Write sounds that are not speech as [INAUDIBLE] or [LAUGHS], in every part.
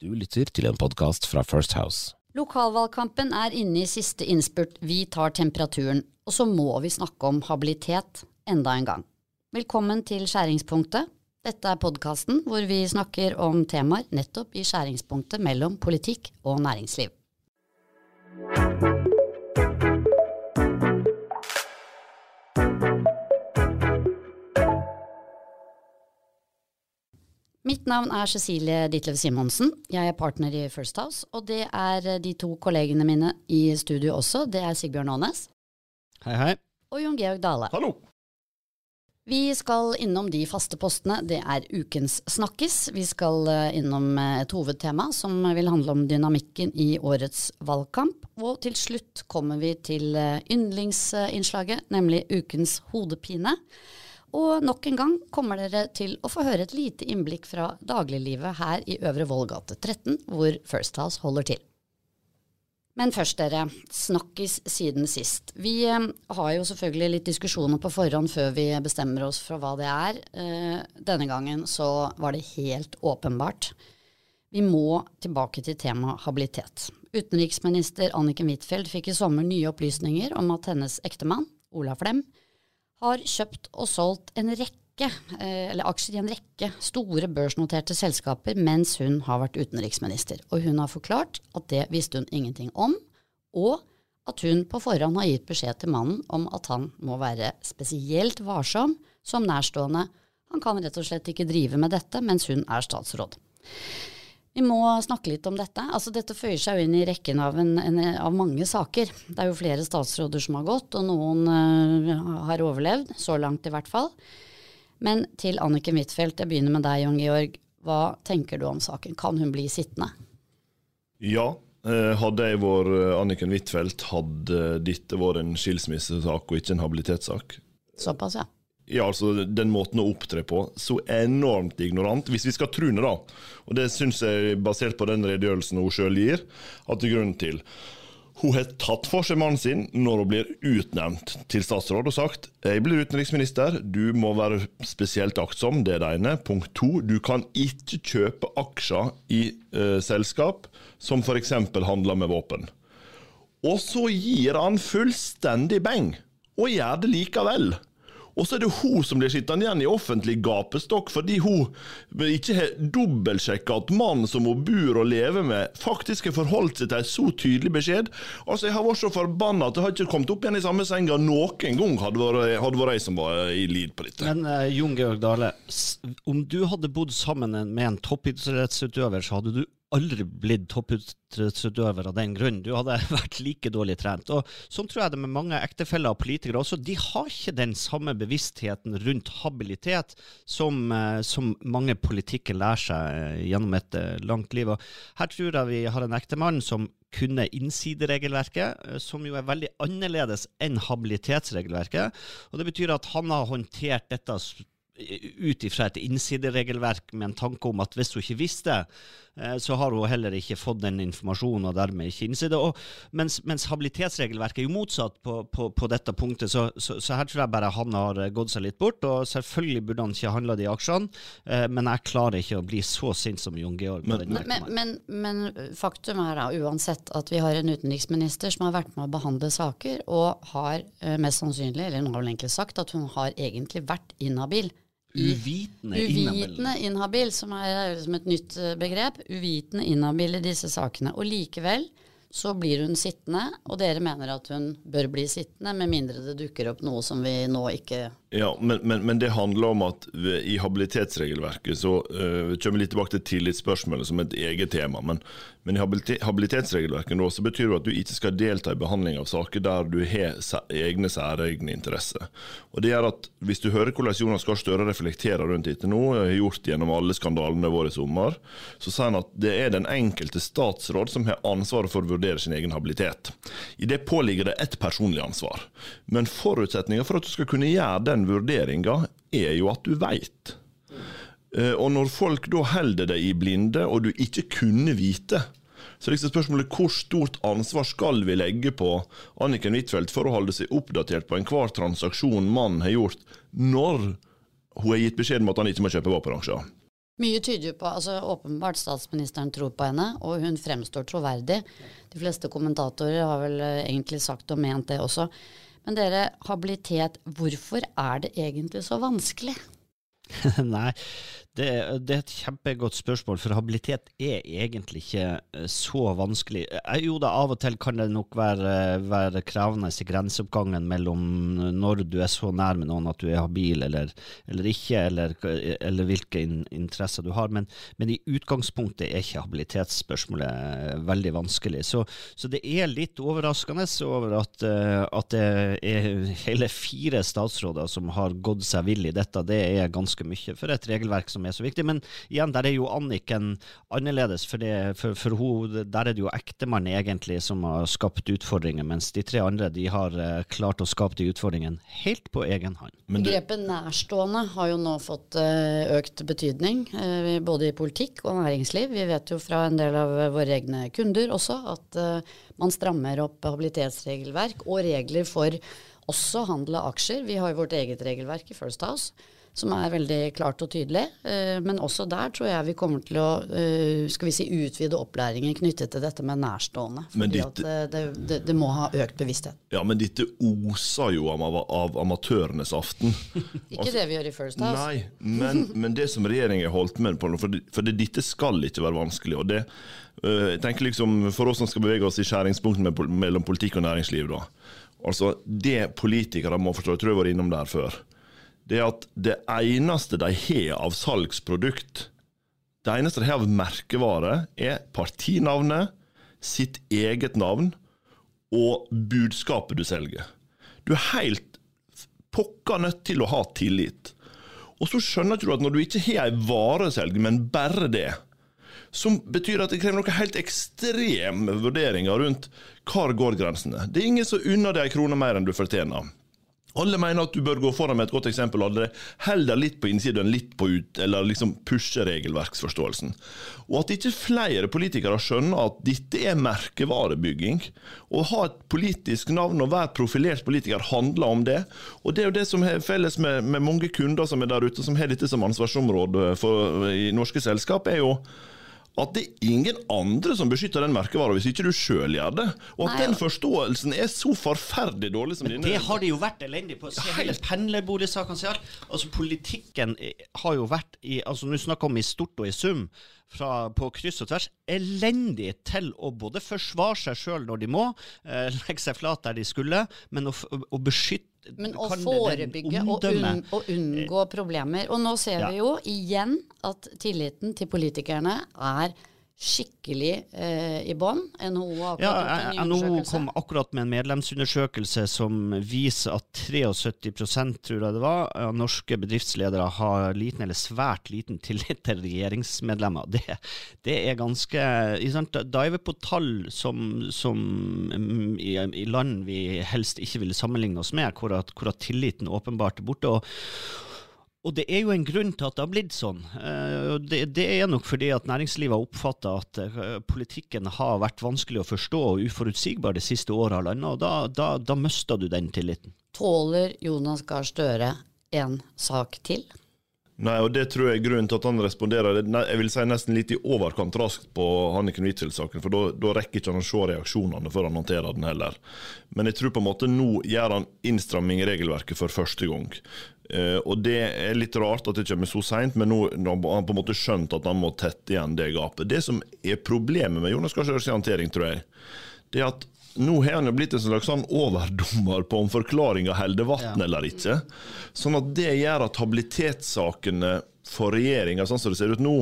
Du lytter til en podkast fra First House. Lokalvalgkampen er inne i siste innspurt, vi tar temperaturen, og så må vi snakke om habilitet enda en gang. Velkommen til Skjæringspunktet. Dette er podkasten hvor vi snakker om temaer nettopp i skjæringspunktet mellom politikk og næringsliv. Mitt navn er Cecilie Ditlev Simonsen. Jeg er partner i First House, og det er de to kollegene mine i studio også. Det er Sigbjørn Aanes Hei, hei. og Jon Georg Dale. Hallo! Vi skal innom de faste postene. Det er ukens Snakkis. Vi skal eh, innom eh, et hovedtema som vil handle om dynamikken i årets valgkamp. Og til slutt kommer vi til eh, yndlingsinnslaget, nemlig ukens hodepine. Og nok en gang kommer dere til å få høre et lite innblikk fra dagliglivet her i Øvre Vollgate 13, hvor First House holder til. Men først, dere. Snakkis siden sist. Vi eh, har jo selvfølgelig litt diskusjoner på forhånd før vi bestemmer oss for hva det er. Eh, denne gangen så var det helt åpenbart. Vi må tilbake til temaet habilitet. Utenriksminister Anniken Huitfeldt fikk i sommer nye opplysninger om at hennes ektemann, Ola Flem, har kjøpt og solgt en rekke, eh, eller aksjer i en rekke store børsnoterte selskaper mens hun har vært utenriksminister. Og hun har forklart at det visste hun ingenting om, og at hun på forhånd har gitt beskjed til mannen om at han må være spesielt varsom som nærstående. Han kan rett og slett ikke drive med dette mens hun er statsråd. Vi må snakke litt om dette. Altså, dette føyer seg jo inn i rekken av, en, en, av mange saker. Det er jo flere statsråder som har gått, og noen uh, har overlevd, så langt i hvert fall. Men til Anniken Huitfeldt, jeg begynner med deg, Jon Georg. Hva tenker du om saken? Kan hun bli sittende? Ja, eh, hadde jeg vært eh, Anniken Huitfeldt, hadde dette vært en skilsmissesak og ikke en habilitetssak. Såpass, ja. Ja, altså Den måten å opptre på. Så enormt ignorant, hvis vi skal tro henne, da. Og det syns jeg, basert på den redegjørelsen hun sjøl gir, at det er grunn til. Hun har tatt for seg mannen sin når hun blir utnevnt til statsråd og sagt jeg blir utenriksminister, du må være spesielt aktsom, det er det ene. Punkt to, du kan ikke kjøpe aksjer i eh, selskap som f.eks. handler med våpen. Og så gir han fullstendig beng, og gjør det likevel. Og så er det hun som blir sittende igjen i offentlig gapestokk fordi hun ikke har dobbeltsjekka at mannen som hun bor og lever med, faktisk har forholdt seg til en så tydelig beskjed. Altså, Jeg har vært så forbanna at jeg har ikke kommet opp igjen i samme senga noen gang hadde hadde vært jeg som var i lid på dette. Men uh, Jon Georg Dale, om du hadde bodd sammen med en toppidrettsutøver, så hadde du aldri blitt toppidrettsutøver av den grunn. Du hadde [LAUGHS] vært like dårlig trent. Og Sånn tror jeg det med mange ektefeller og politikere også. De har ikke den samme bevisstheten rundt habilitet som, eh, som mange politikere lærer seg eh, gjennom et eh, langt liv. Og her tror jeg vi har en ektemann som kunne innsideregelverket, som jo er veldig annerledes enn habilitetsregelverket. Og Det betyr at han har håndtert dette ut ifra et innsideregelverk med en tanke om at hvis hun ikke visste, så har hun heller ikke fått den informasjonen og dermed ikke innside. Og mens, mens habilitetsregelverket er jo motsatt på, på, på dette punktet, så, så, så her tror jeg bare han har eh, gått seg litt bort. Og selvfølgelig burde han ikke handla de aksjene, eh, men jeg klarer ikke å bli så sint som Jon Georg. Men- Men, men, men faktum er da uansett at vi har en utenriksminister som har vært med å behandle saker, og har eh, mest sannsynlig, eller hun har vel egentlig sagt, at hun har egentlig vært inhabil. Uvitende inhabil. Uvitende inhabil, som er liksom et nytt eh, begrep. Uvitende inhabil i disse sakene. Og likevel så blir hun sittende, og dere mener at hun bør bli sittende, med mindre det dukker opp noe som vi nå ikke Ja, men, men, men det handler om at i habilitetsregelverket så uh, kommer vi litt tilbake til tillitsspørsmålet som et eget tema. Men, men i habilitetsregelverket nå så betyr det at du ikke skal delta i behandling av saker der du har egne særegne interesser. Og det gjør at Hvis du hører hvordan Jonas Gahr Støre reflekterer rundt dette nå, har gjort gjennom alle skandalene våre i sommer, så sier han at det er den enkelte statsråd som har ansvaret for å vurdere sin egen habilitet. I det påligger det ett personlig ansvar. Men forutsetninga for at du skal kunne gjøre den vurderinga, er jo at du veit. Eh, Og når folk da holder deg i blinde, og du ikke kunne vite, så er liksom spørsmålet hvor stort ansvar skal vi legge på Anniken Huitfeldt for å holde seg oppdatert på enhver transaksjon mannen har gjort, når hun har gitt beskjed om at han ikke må kjøpe våpenaksjer? Mye tyder jo på altså Åpenbart statsministeren tror på henne, og hun fremstår troverdig. De fleste kommentatorer har vel eh, egentlig sagt og ment det også. Men dere, habilitet, hvorfor er det egentlig så vanskelig? [LAUGHS] Nei, det, det, er et kjempegodt spørsmål, for habilitet er egentlig ikke eh, så vanskelig. Eh, jo da, av og til kan det nok være, være krevende i grenseoppgangen mellom når du er så nær med noen at du er habil eller, eller ikke, eller, eller hvilke in, interesser du har. Men, men, i utgangspunktet er ikke habilitetsspørsmålet eh, veldig vanskelig. Så, så det er litt overraskende over at, at det er hele fire statsråder som har gått seg vill i dette. Det er ganske mye for et regelverk som er så viktig. Men igjen, der er jo Anniken annerledes, for, det, for, for hun, der er det jo ektemann egentlig som har skapt utfordringer, mens de tre andre de har uh, klart å skape de utfordringene helt på egen hånd. Begrepet nærstående har jo nå fått uh, økt betydning, uh, både i politikk og næringsliv. Vi vet jo fra en del av våre egne kunder også at man strammer opp habilitetsregelverk og regler for også handel av aksjer. Vi har jo vårt eget regelverk i First House som er veldig klart og tydelig. Eh, men også der tror jeg vi kommer til å eh, skal vi si, utvide opplæringen knyttet til dette med nærstående. Fordi ditt, at det, det, det, må ha økt bevissthet. Ja, men dette oser jo av, av amatørenes aften. [LAUGHS] ikke altså, det vi gjør i First House. Nei, men, men det som regjeringen har holdt med på, for, for det, dette skal ikke være vanskelig. og det uh, jeg tenker liksom For oss som skal bevege oss i skjæringspunktet mellom politikk og næringsliv, da. Altså, Det politikere må forstå, jeg tror jeg var innom der før det er at det eneste de har av salgsprodukt, det eneste de har av merkevare, er partinavnet, sitt eget navn og budskapet du selger. Du er helt pokka nødt til å ha tillit. Og så skjønner du at når du ikke har ei vare å selge, men bare det, som betyr at det krever noen helt ekstreme vurderinger rundt hvor går grensene. Det er ingen som unner deg ei krone mer enn du fortjener. Alle mener at du bør gå foran med et godt eksempel. Alle heller litt på innsiden enn litt på ut, eller liksom pusher regelverksforståelsen. Og at ikke flere politikere skjønner at dette er merkevarebygging. Å ha et politisk navn og være profilert politiker handler om det. Og det er jo det som er felles med, med mange kunder som er der ute, som har dette som ansvarsområde for, i norske selskap, er jo at det er ingen andre som beskytter den merkevaren hvis ikke du sjøl gjør det. Og at Nei, den forståelsen er så forferdelig dårlig som dine. Det har de jo vært elendig på. Se hele pendlerboligsakene. Altså, politikken har jo vært i altså Nå snakker vi om i stort og i sum. Fra, på kryss og tvers elendig til å både forsvare seg sjøl når de må, eh, legge seg flat der de skulle, men å, å beskytte men å forebygge og, un, og, unngå problemer. Og nå ser ja. vi jo igjen at tilliten til politikerne er skikkelig eh, i bånn. NHO har akkurat ja, NHO kom akkurat med en medlemsundersøkelse som viser at 73% tror jeg det var, av norske bedriftsledere har liten eller svært liten tillit til regjeringsmedlemmer. Det, det er ganske Da er vi på tall som, som mm, i, i, land vi helst ikke ville sammenligne oss med, hvor at, hvor at tilliten åpenbart er borte. og og det er jo en grunn til at det har blitt sånn. Eh, det, det er nok fordi at næringslivet har oppfatta at eh, politikken har vært vanskelig å forstå og uforutsigbar det siste året halvannet, og da, da, da mista du den tilliten. Tåler Jonas Gahr Støre en sak til? Nei, og det tror jeg er grunnen til at han responderer jeg vil si nesten litt i overkant raskt på Hanniken Huitfeldt-saken, for da rekker ikke han å se reaksjonene før han håndterer den heller. Men jeg tror på en måte nå gjør han innstramming i regelverket for første gang. Uh, og Det er litt rart at det kommer så seint, men nå har han på en måte skjønt at han må tette igjen det gapet. Det som er problemet med Jonas Gahr Støres håndtering, tror jeg, det er at nå har han jo blitt en slags sånn overdommer på om forklaringa holder vann ja. eller ikke. Sånn at det gjør at habilitetssakene for regjeringa, sånn som det ser ut nå,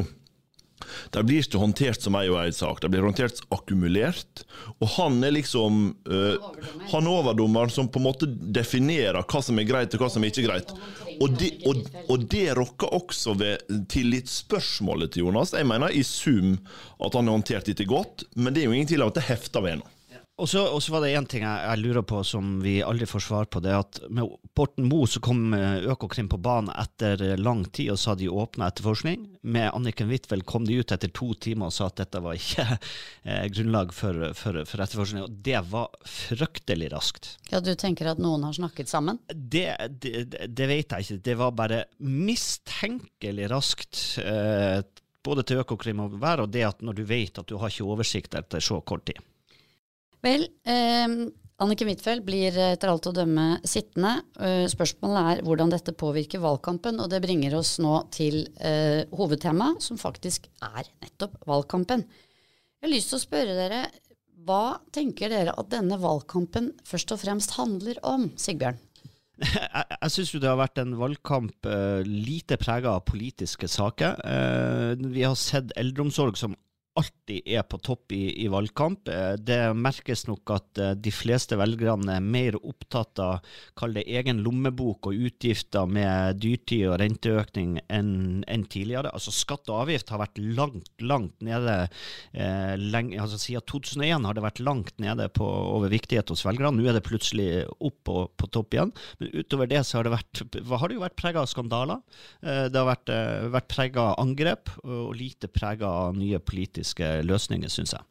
de blir ikke håndtert som ei og ei sak, de blir håndtert akkumulert. Og han er liksom uh, Han er overdommeren som på en måte definerer hva som er greit og hva som er ikke greit. Og det, og, og det rokker også ved tillitsspørsmålet til Jonas. Jeg mener i sum at han har håndtert dette godt, men det er jo ingen tvil om at det hefter ved nå. Og så, var det én ting jeg, jeg lurer på som vi aldri får svar på. Det er at med Borten Moe så kom eh, Økokrim på banen etter eh, lang tid og sa de åpna etterforskning. Med Anniken Huitfeldt kom de ut etter to timer og sa at dette var ikke [LAUGHS] eh, grunnlag for, for, for, etterforskning. Og det var fryktelig raskt. Ja, Du tenker at noen har snakket sammen? Det, det, det vet jeg ikke. Det var bare mistenkelig raskt. Eh, både til Økokrim og vær, og det at når du vet at du har ikke oversikt etter så kort tid. Vel, eh, Anniken Huitfeldt blir etter alt å dømme sittende. Eh, spørsmålet er hvordan dette påvirker valgkampen, og det bringer oss nå til eh, hovedtemaet, som faktisk er nettopp valgkampen. Jeg har lyst til å spørre dere, hva tenker dere at denne valgkampen først og fremst handler om, Sigbjørn? [LAUGHS] Jeg, jeg syns det har vært en valgkamp uh, lite prega av politiske saker. Uh, vi har sett eldreomsorg som alltid er på topp i, i, valgkamp. Eh, det merkes nok at eh, de fleste velgerne er mer opptatt av kall det egen lommebok og utgifter med dyrtid og renteøkning enn en tidligere. Altså Skatt og avgift har vært langt, langt nede. Eh, lenge, altså Siden 2001 har det vært langt nede på, over viktighet hos velgerne. Nå er det plutselig opp på, på topp igjen. Men utover det så har det, vært, har det jo vært prega av skandaler. Eh, det har vært, eh, vært prega av angrep og lite prega av nye politiske praktiske løsninger, syns jeg.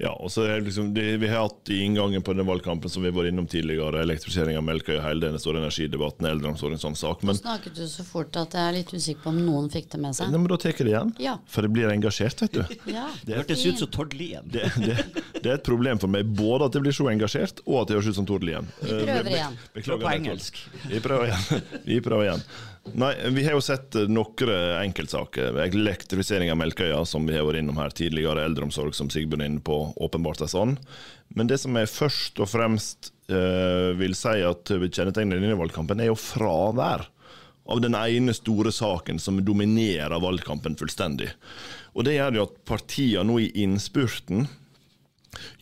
Ja, og så er liksom, det, Vi har hatt i inngangen på den valgkampen som vi var innom tidligere, elektrifisering av Melkøya, hele denne store energidebatten, eldreomsorg, en sånn sak. Men, snakket du så fort at jeg er litt usikker på om noen fikk det med seg. Nei, men Da tar jeg det igjen, ja. for det blir engasjert, vet du. [LAUGHS] ja, det hørtes ut som Tord Lien. Det, det, det, er et problem for meg, både at jeg blir så engasjert, og at det høres ut som Tord Lien. Vi prøver eh, igjen. Beklager på engelsk. Vi prøver igjen. [LAUGHS] Vi prøver igjen. Nei, Vi har jo sett eh, noen enkeltsaker. Elektrifisering av Melkøya, som vi har vært innom her tidligere. Eldreomsorg, som Sigbjørn er inne på. Åpenbart er sånn. Men det som jeg først og fremst eh, vil si at kjennetegner denne valgkampen, er jo fravær av den ene store saken som dominerer valgkampen fullstendig. Og Det gjør jo at partiene nå i innspurten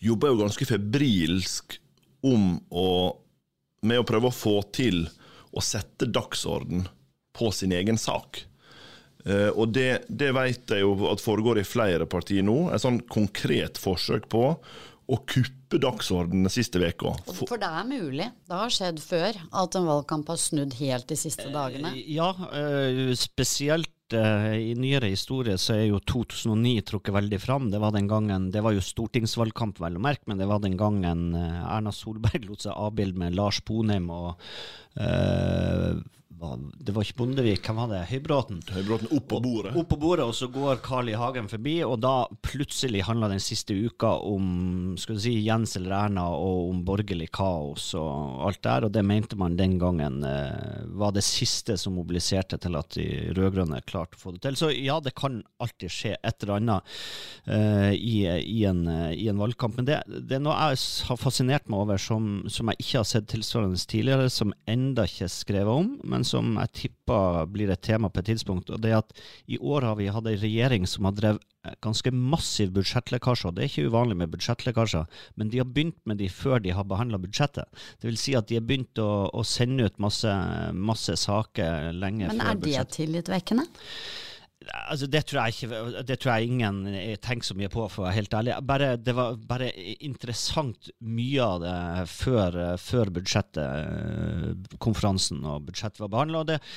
jobber jo ganske febrilsk om å, med å prøve å få til å sette dagsorden på sin egen sak. Uh, og det, det, vet jeg jo at foregår i flere partier nå. Et sånn konkret forsøk på å kuppe dagsordenen siste uka. For, for det er mulig. Det har skjedd før at en valgkamp har snudd helt de siste dagene. Uh, ja, uh, spesielt i nyere historie så er jo 2009 trukket veldig fram. Det var den gangen, det var jo stortingsvalgkamp, vel å merke, men det var den gangen Erna Solberg lot seg avbilde med Lars Bonheim og det var ikke Bondevik, hvem var det? Høybråten? Høybråten opp på bordet. Opp på bordet, Og så går Carl I. Hagen forbi, og da plutselig handla den siste uka om skal du si, Jens eller Erna og om borgerlig kaos og alt der, og det mente man den gangen eh, var det siste som mobiliserte til at de rød-grønne klarte å få det til. Så ja, det kan alltid skje et eller annet eh, i, i, en, i, en, valgkamp. Men det, det, er noe jeg har fascinert meg over som, som jeg ikke har sett tilsvarende tidligere, som enda ikke er skrevet om. men som jeg tipper blir et tema på et tidspunkt. og det er at I år har vi hatt en regjering som har drevet ganske massiv budsjettlekkasje. Det er ikke uvanlig med budsjettlekkasjer, men de har begynt med de før de har behandla budsjettet. Det vil si at de har begynt å, å sende ut masse, masse saker lenge men før budsjettet. Men er det tillitvekkende? Altså, det, tror ikke, det tror jeg ingen tenker så mye på, for å være helt ærlig. Bare, det var bare interessant mye av det før, før budsjettet, konferansen og budsjettet var behandla. Og,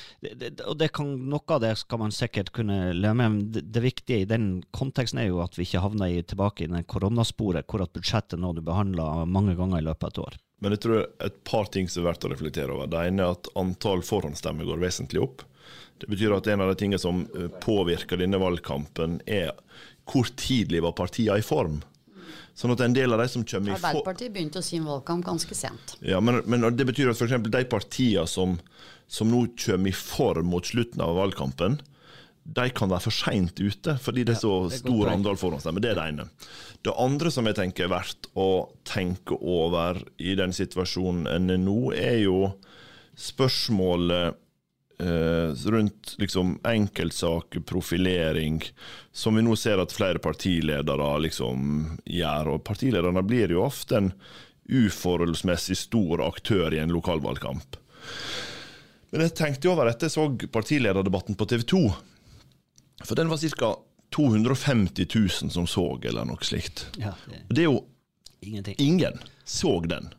og det kan, noe av det skal man sikkert kunne leve med. Men det, det, viktige i den konteksten er jo at vi ikke havner i, tilbake i den koronasporet hvor at budsjettet nå du behandler mange ganger i løpet av et år. Men jeg tror et par ting som er verdt å reflektere over. Det ene er at antall forhåndsstemmer går vesentlig opp. Det betyr at en av de tingene som eh, påvirker denne valgkampen, er hvor tidlig var partiene i form. Sånn at en del av de som kommer i Arbeiderpartiet begynte sin valgkamp ganske sent. Ja, men, men det betyr at f.eks. de partiene som, som, nå kommer i form mot slutten av valgkampen, de kan være for seint ute, fordi det er så ja, stor andel forhåndsstemmer. Det er det ene. Det andre som jeg tenker er verdt å tenke over i den situasjonen en er nå, er jo spørsmålet rundt liksom enkeltsaker, profilering, som vi nå ser at flere partiledere liksom gjør. Og partilederne blir jo ofte en uforholdsmessig stor aktør i en lokalvalgkamp. Men jeg tenkte over dette jeg så partilederdebatten på TV 2. For den var ca. 250 000 som så, eller noe slikt. Ja, det... det er jo Ingenting. Ingen så den.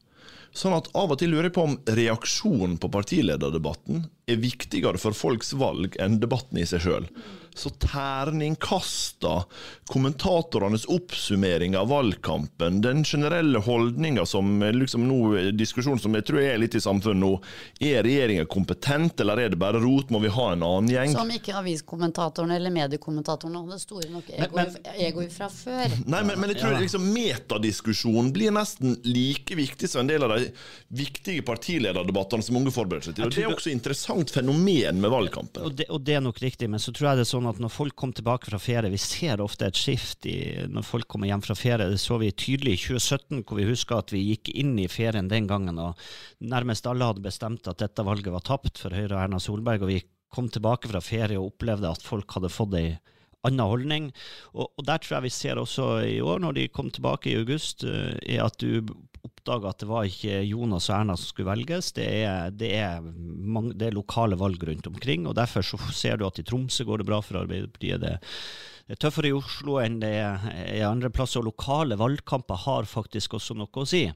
Sånn at av og til lurer jeg på om reaksjonen på partilederdebatten er viktigere for folks valg enn debatten i seg sjøl. Så terningkasta, kommentatorenes oppsummering av valgkampen, den generelle holdninga som liksom nå diskusjonen som jeg tror er litt i samfunnet nå, er regjeringa kompetent, eller er det bare rot, må vi ha en annen gjeng? Som ikke aviskommentatorene eller mediekommentatorene hadde store nok ego fra før. Nei, men, men jeg tror liksom metadiskusjonen blir nesten like viktig som en del av de viktige partilederdebattene som unge forbereder seg til. Og Det er også et interessant fenomen med valgkampen. Og det, og det er nok riktig, men så tror jeg det er sånn at når folk kom tilbake fra ferie Vi ser ofte et skift i, når folk kommer hjem fra ferie. Det så vi tydelig i 2017, hvor vi husker at vi gikk inn i ferien den gangen og nærmest alle hadde bestemt at dette valget var tapt for Høyre og Erna Solberg. og vi kom tilbake fra ferie og opplevde at folk hadde fått ei annen holdning. Og, og, der tror jeg vi ser også i år, når de kom tilbake i august, uh, er at du oppdaga at det var ikke Jonas og Erna som skulle velges. Det er, det, er mange, det er, lokale valg rundt omkring. og Derfor så ser du at i Tromsø går det bra for Arbeiderpartiet. Det, det er tøffere i Oslo enn det er andre plasser. og Lokale valgkamper har faktisk også noe å si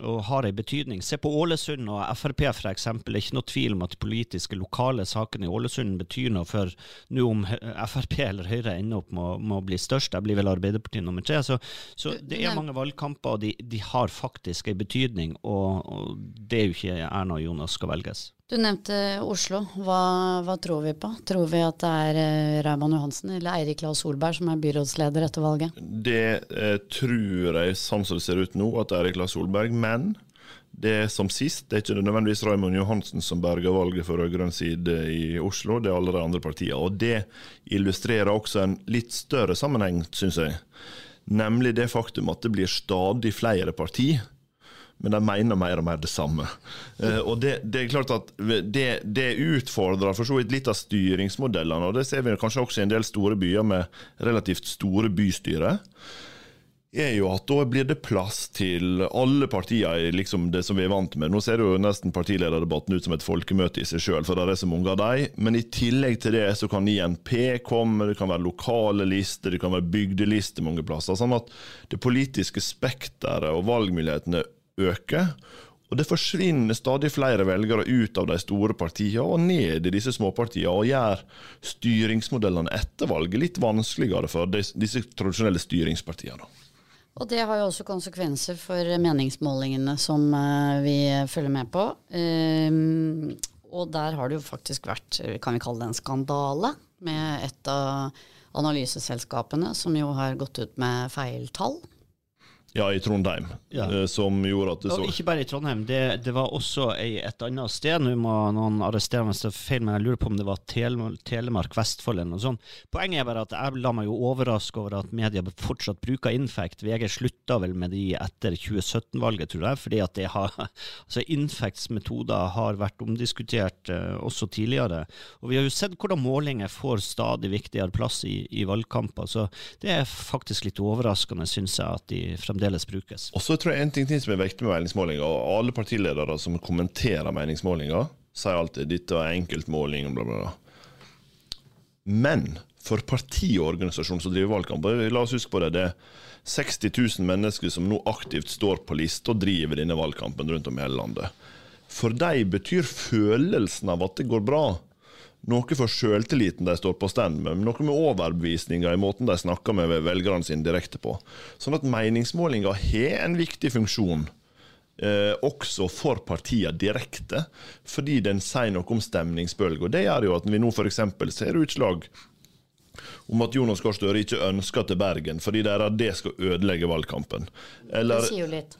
og har en betydning. Se på Ålesund og Frp f.eks. Det er ikke noe tvil om at de politiske lokale sakene i Ålesund betyr noe for nå om Frp eller Høyre ender opp med, å bli størst. Der blir vel Arbeiderpartiet nummer tre. Så, så det er mange valgkamper, og de, de har faktisk en betydning. Og, og, det er jo ikke Erna og Jonas skal velges. Du nevnte Oslo. Hva, hva, tror vi på? Tror vi at det er uh, Raymond Johansen eller Eirik Lahl Solberg som er byrådsleder etter valget? Det eh, tror jeg, sånn som det ser ut nå, at det er Eirik Lahl Solberg. Men det er som sist. Det er ikke nødvendigvis Raymond Johansen som berger valget for rød-grønn side i Oslo, det er alle de andre partiene. Og det illustrerer også en litt større sammenheng, syns jeg. Nemlig det faktum at det blir stadig flere partier men de mener mer og mer det samme. Uh, og det, det, er klart at det, det utfordrer for så vidt litt av styringsmodellene, og det ser vi kanskje også i en del store byer med relativt store bystyre er jo at da blir det plass til alle partier i liksom det som vi er vant med. Nå ser jo nesten partilederdebatten ut som et folkemøte i seg sjøl, for det er så mange av dem. Men i tillegg til det så kan INP komme, det kan være lokale lister, det kan være bygdelister mange plasser. Sånn at det politiske spekteret og valgmulighetene øker. Og det forsvinner stadig flere velgere ut av de store partiene og ned i disse småpartiene, og gjør styringsmodellene etter valget litt vanskeligere for disse tradisjonelle styringspartiene. Og det har jo også konsekvenser for meningsmålingene som eh, vi følger med på. Um, og der har det jo faktisk vært, kan vi kalle det en skandale, med et av analyseselskapene som jo har gått ut med feil tall. Ja, i Trondheim, ja. Eh, som gjorde at det så Ikke bare i Trondheim, det, det var også ei, et annet sted. Nå må noen arrestere meg hvis det er feil, men jeg lurer på om det var Tele Telemark, Vestfold eller noe sånt. Poenget er bare at jeg la meg jo overraske over at media fortsatt bruker Infect. VG slutta vel med de etter 2017-valget, tror jeg, fordi at det har, [LAUGHS] altså Infects metoder har vært omdiskutert uh, også tidligere. Og vi har jo sett hvordan målinger får stadig viktigere plass i, i valgkamper, så det er faktisk litt overraskende, syns jeg, at de fremdeles fremdeles brukes. Og så tror jeg en ting som er viktig med meningsmålinger, og alle partiledere som kommenterer meningsmålinger, sier alltid dette er enkeltmåling og bla, bla, bla. Men for parti og organisasjon som driver valgkamp, la oss huske på det, det er 60 000 mennesker som nå aktivt står på liste og driver denne valgkampen rundt om i hele landet. For dem betyr følelsen av at det går bra, noe for sjøltilliten de står på stand med, noe med overbevisninga i måten de snakker med velgerne sine direkte på. Sånn at meningsmålinga har en viktig funksjon. Eh, også for partiene direkte, fordi den sier noe om stemningsbølga. Det gjør jo at vi nå f.eks. ser utslag om at Jonas Gahr Støre ikke ønsker til Bergen fordi de er at det skal ødelegge valgkampen. Eller,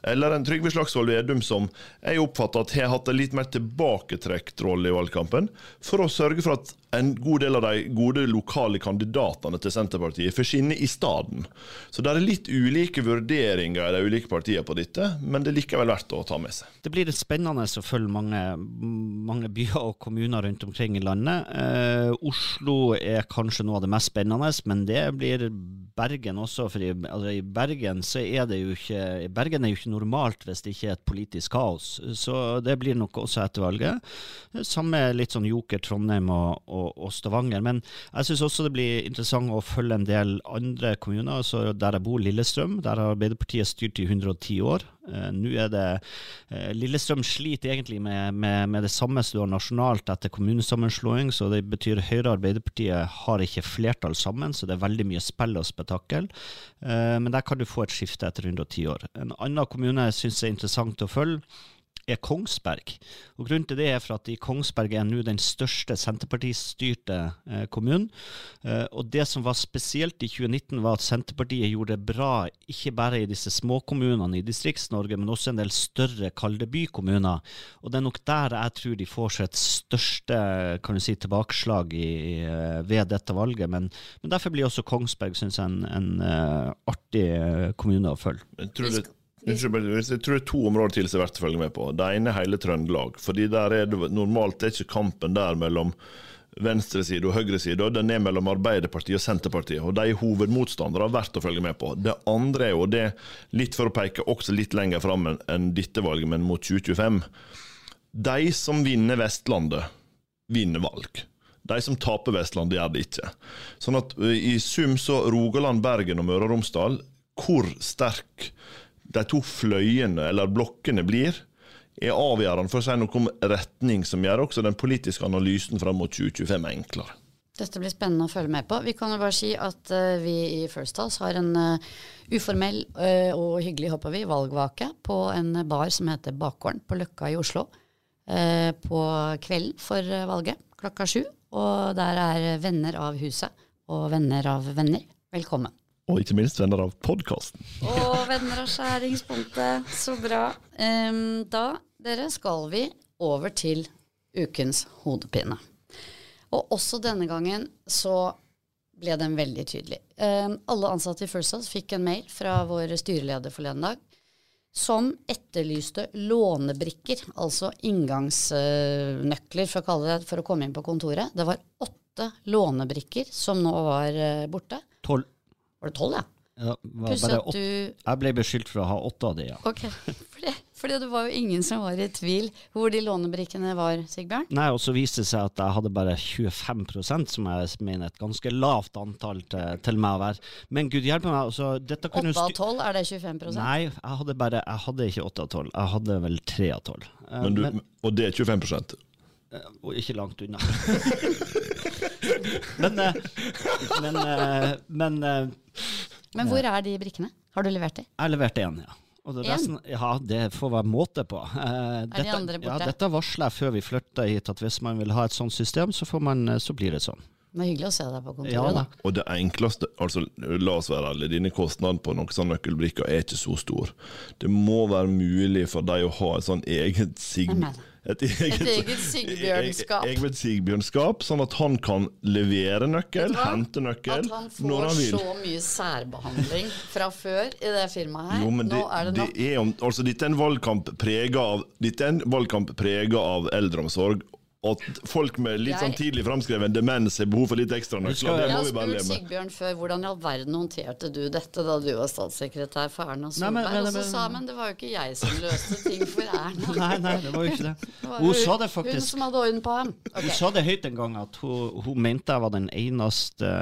eller en Trygve Slagsvold Vedum som jeg oppfatter at har hatt en litt mer tilbaketrukket rolle i valgkampen, for å sørge for at en god del av de gode lokale kandidatene til Senterpartiet forsvinner i staden. Så det er litt ulike vurderinger i de ulike partiene på dette, men det er likevel verdt å ta med seg. Det blir spennende å følge mange, mange byer og kommuner rundt omkring i landet. Eh, Oslo er kanskje noe av det mest spennende, men det blir Bergen også. For i, altså, i Bergen er det jo ikke Bergen er jo ikke normalt hvis det ikke er et politisk kaos. Så det blir nok også etter valget. Samme litt sånn joker Trondheim og, og, og Stavanger. Men jeg syns også det blir interessant å følge en del andre kommuner. Så der jeg bor, Lillestrøm, der har Arbeiderpartiet styrt i 110 år. Uh, Nå er det uh, Lillestrøm sliter egentlig med, med, med det samme som du har nasjonalt etter kommunesammenslåing, så det betyr Høyre og Arbeiderpartiet har ikke flertall sammen, så det er veldig mye spill og spetakkel. Uh, men der kan du få et skifte etter 110 år. En annen kommune jeg syns er interessant å følge er Kongsberg. Og Grunnen til det er for at i Kongsberg er nå den største senterpartistyrte eh, kommunen. Eh, og Det som var spesielt i 2019, var at Senterpartiet gjorde det bra, ikke bare i disse småkommunene i Distrikts-Norge, men også en del større kalde bykommuner. Og Det er nok der jeg tror de får sitt største kan du si, tilbakeslag i, eh, ved dette valget. Men, men, derfor blir også Kongsberg synes jeg, en, en uh, artig kommune å følge. Men tror det jeg tror det er to områder til som er verdt å følge med på. Det ene er hele Trøndelag. fordi der er det Normalt er ikke kampen der mellom venstreside og høyreside, den er mellom Arbeiderpartiet og Senterpartiet. og De er hovedmotstandere verdt å følge med på. Det andre er jo det, litt for å peke også litt lenger fram enn dette valget, men mot 2025. De som vinner Vestlandet, vinner valg. De som taper Vestlandet, gjør det ikke. Sånn at i sum så Rogaland, Bergen og Møre og Romsdal, hvor sterk de to fløyene, eller blokkene, blir, er avgjørende for å si noe om retning, som gjør også den politiske analysen fram mot 2025 enklere. Dette blir spennende å følge med på. Vi kan jo bare si at uh, vi i First House har en uh, uformell uh, og hyggelig, håper vi, valgvake på en bar som heter Bakgården på Løkka i Oslo. på kvelden for valget klokka sju. Og der er venner av huset og venner av venner. Velkommen. Og ikke minst venner av podkasten. Og venner av skjæringspunktet. Så bra. Um, da, dere, skal vi over til ukens hodepine. Og også denne gangen så ble den veldig tydelig. Um, alle ansatte i First House fikk en mail fra vår styreleder forleden dag som etterlyste lånebrikker, altså inngangsnøkler for å, kalle det, for å komme inn på kontoret. Det var åtte lånebrikker som nå var uh, borte. Tolv. Var det tolv, ja? Ja, du... Jeg ble beskyldt for å ha åtte av de, ja. Ok, [LAUGHS] fordi, fordi det var jo ingen som var i tvil hvor de lånebrikkene var, Sigbjørn? Nei, og så viste det seg at jeg hadde bare 25% som jeg mener et ganske lavt antall til, til meg å være. Men gud hjelpe meg, altså dette kunne 8 av 12, er det 25% Nei, jeg hadde bare Jeg hadde ikke 8 av 12, jeg hadde vel 3 av 12. Men du, men, og det er 25 eh, Og ikke langt unna. [LAUGHS] men, eh, men, eh, men men hvor er de brikkene? Har du levert de? Jeg har levert én, ja. Det resten, ja, det får være måte på. Dette, er de andre borte? Ja, dette varsler jeg før vi flytter hit, at hvis man vil ha et sånt system, så, man, eh, så blir det sånn. Det er hyggelig å se deg på kontoret. Ja, da. Og det enkleste, altså la oss være ærlige, dine kostnader på noen sånne nøkkelbrikker er ikke så stor. Det må være mulig for deg å ha et sånn eget sign et eget, et eget Sigbjørnskap. Eget Sigbjørnskap, Sånn at han kan levere nøkkel, hente nøkkel når han vil. At han får så mye særbehandling fra før i det firmaet her. Jo, men det, er det, det er, altså, dette er en valgkamp prega av, av eldreomsorg at folk med litt sånn tidlig framskreven demens har behov for litt ekstra nøkler. Det må vi bare leve med. Sigbjørn før hvordan i all verden håndterte du dette da du var statssekretær for Erna Solberg, og så sa han det var jo ikke jeg som løste ting for [LAUGHS] Erna. nei, nei, det var jo ikke det. [LAUGHS] det hun, hun, sa det faktisk. Hun som hadde orden på ham. Okay. Hun sa det høyt en gang, at hun, hun mente jeg var den eneste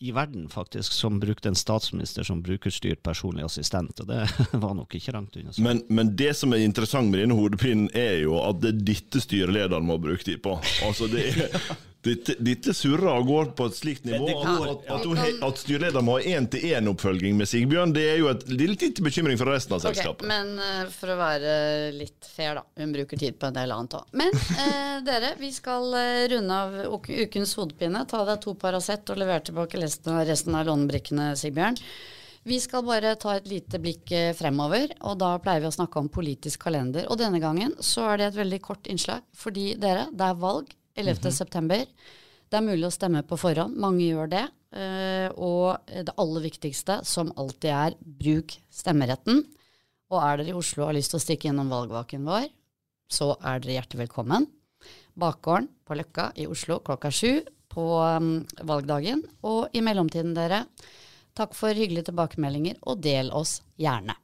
i verden faktisk som brukte en statsminister som brukerstyrt personlig assistent. og Det [LAUGHS] var nok ikke langt unna. Men, men, det som er interessant med denne hodepinen, er jo at det er dette styrelederen må bruke tid på. Altså det er, [LAUGHS] Dette, dette surrer og går på et slikt nivå at, at, at, at styreleder må ha én-til-én-oppfølging med Sigbjørn, det er jo et litt bekymring for resten av selskapet. Okay, men uh, for å være litt fair, da. Hun bruker tid på en del annet òg. Men eh, [LAUGHS] dere, vi skal uh, runde av ukens hodepine. Ta deg to Paracet og levere tilbake resten, resten av lånebrikkene, Sigbjørn. Vi skal bare ta et lite blikk fremover, og da pleier vi å snakke om politisk kalender. Og denne gangen så er det et veldig kort innslag, fordi dere, det er valg 11. Mm -hmm. september. Det er mulig å stemme på forhånd. Mange gjør det. Uh, og det aller viktigste, som alltid er, bruk stemmeretten. Og er dere i Oslo og har lyst til å stikke innom valgvaken vår, så er dere hjertelig velkommen. Bakgården på Løkka i Oslo klokka sju på um, valgdagen. Og i mellomtiden, dere, takk for hyggelige tilbakemeldinger, og del oss gjerne.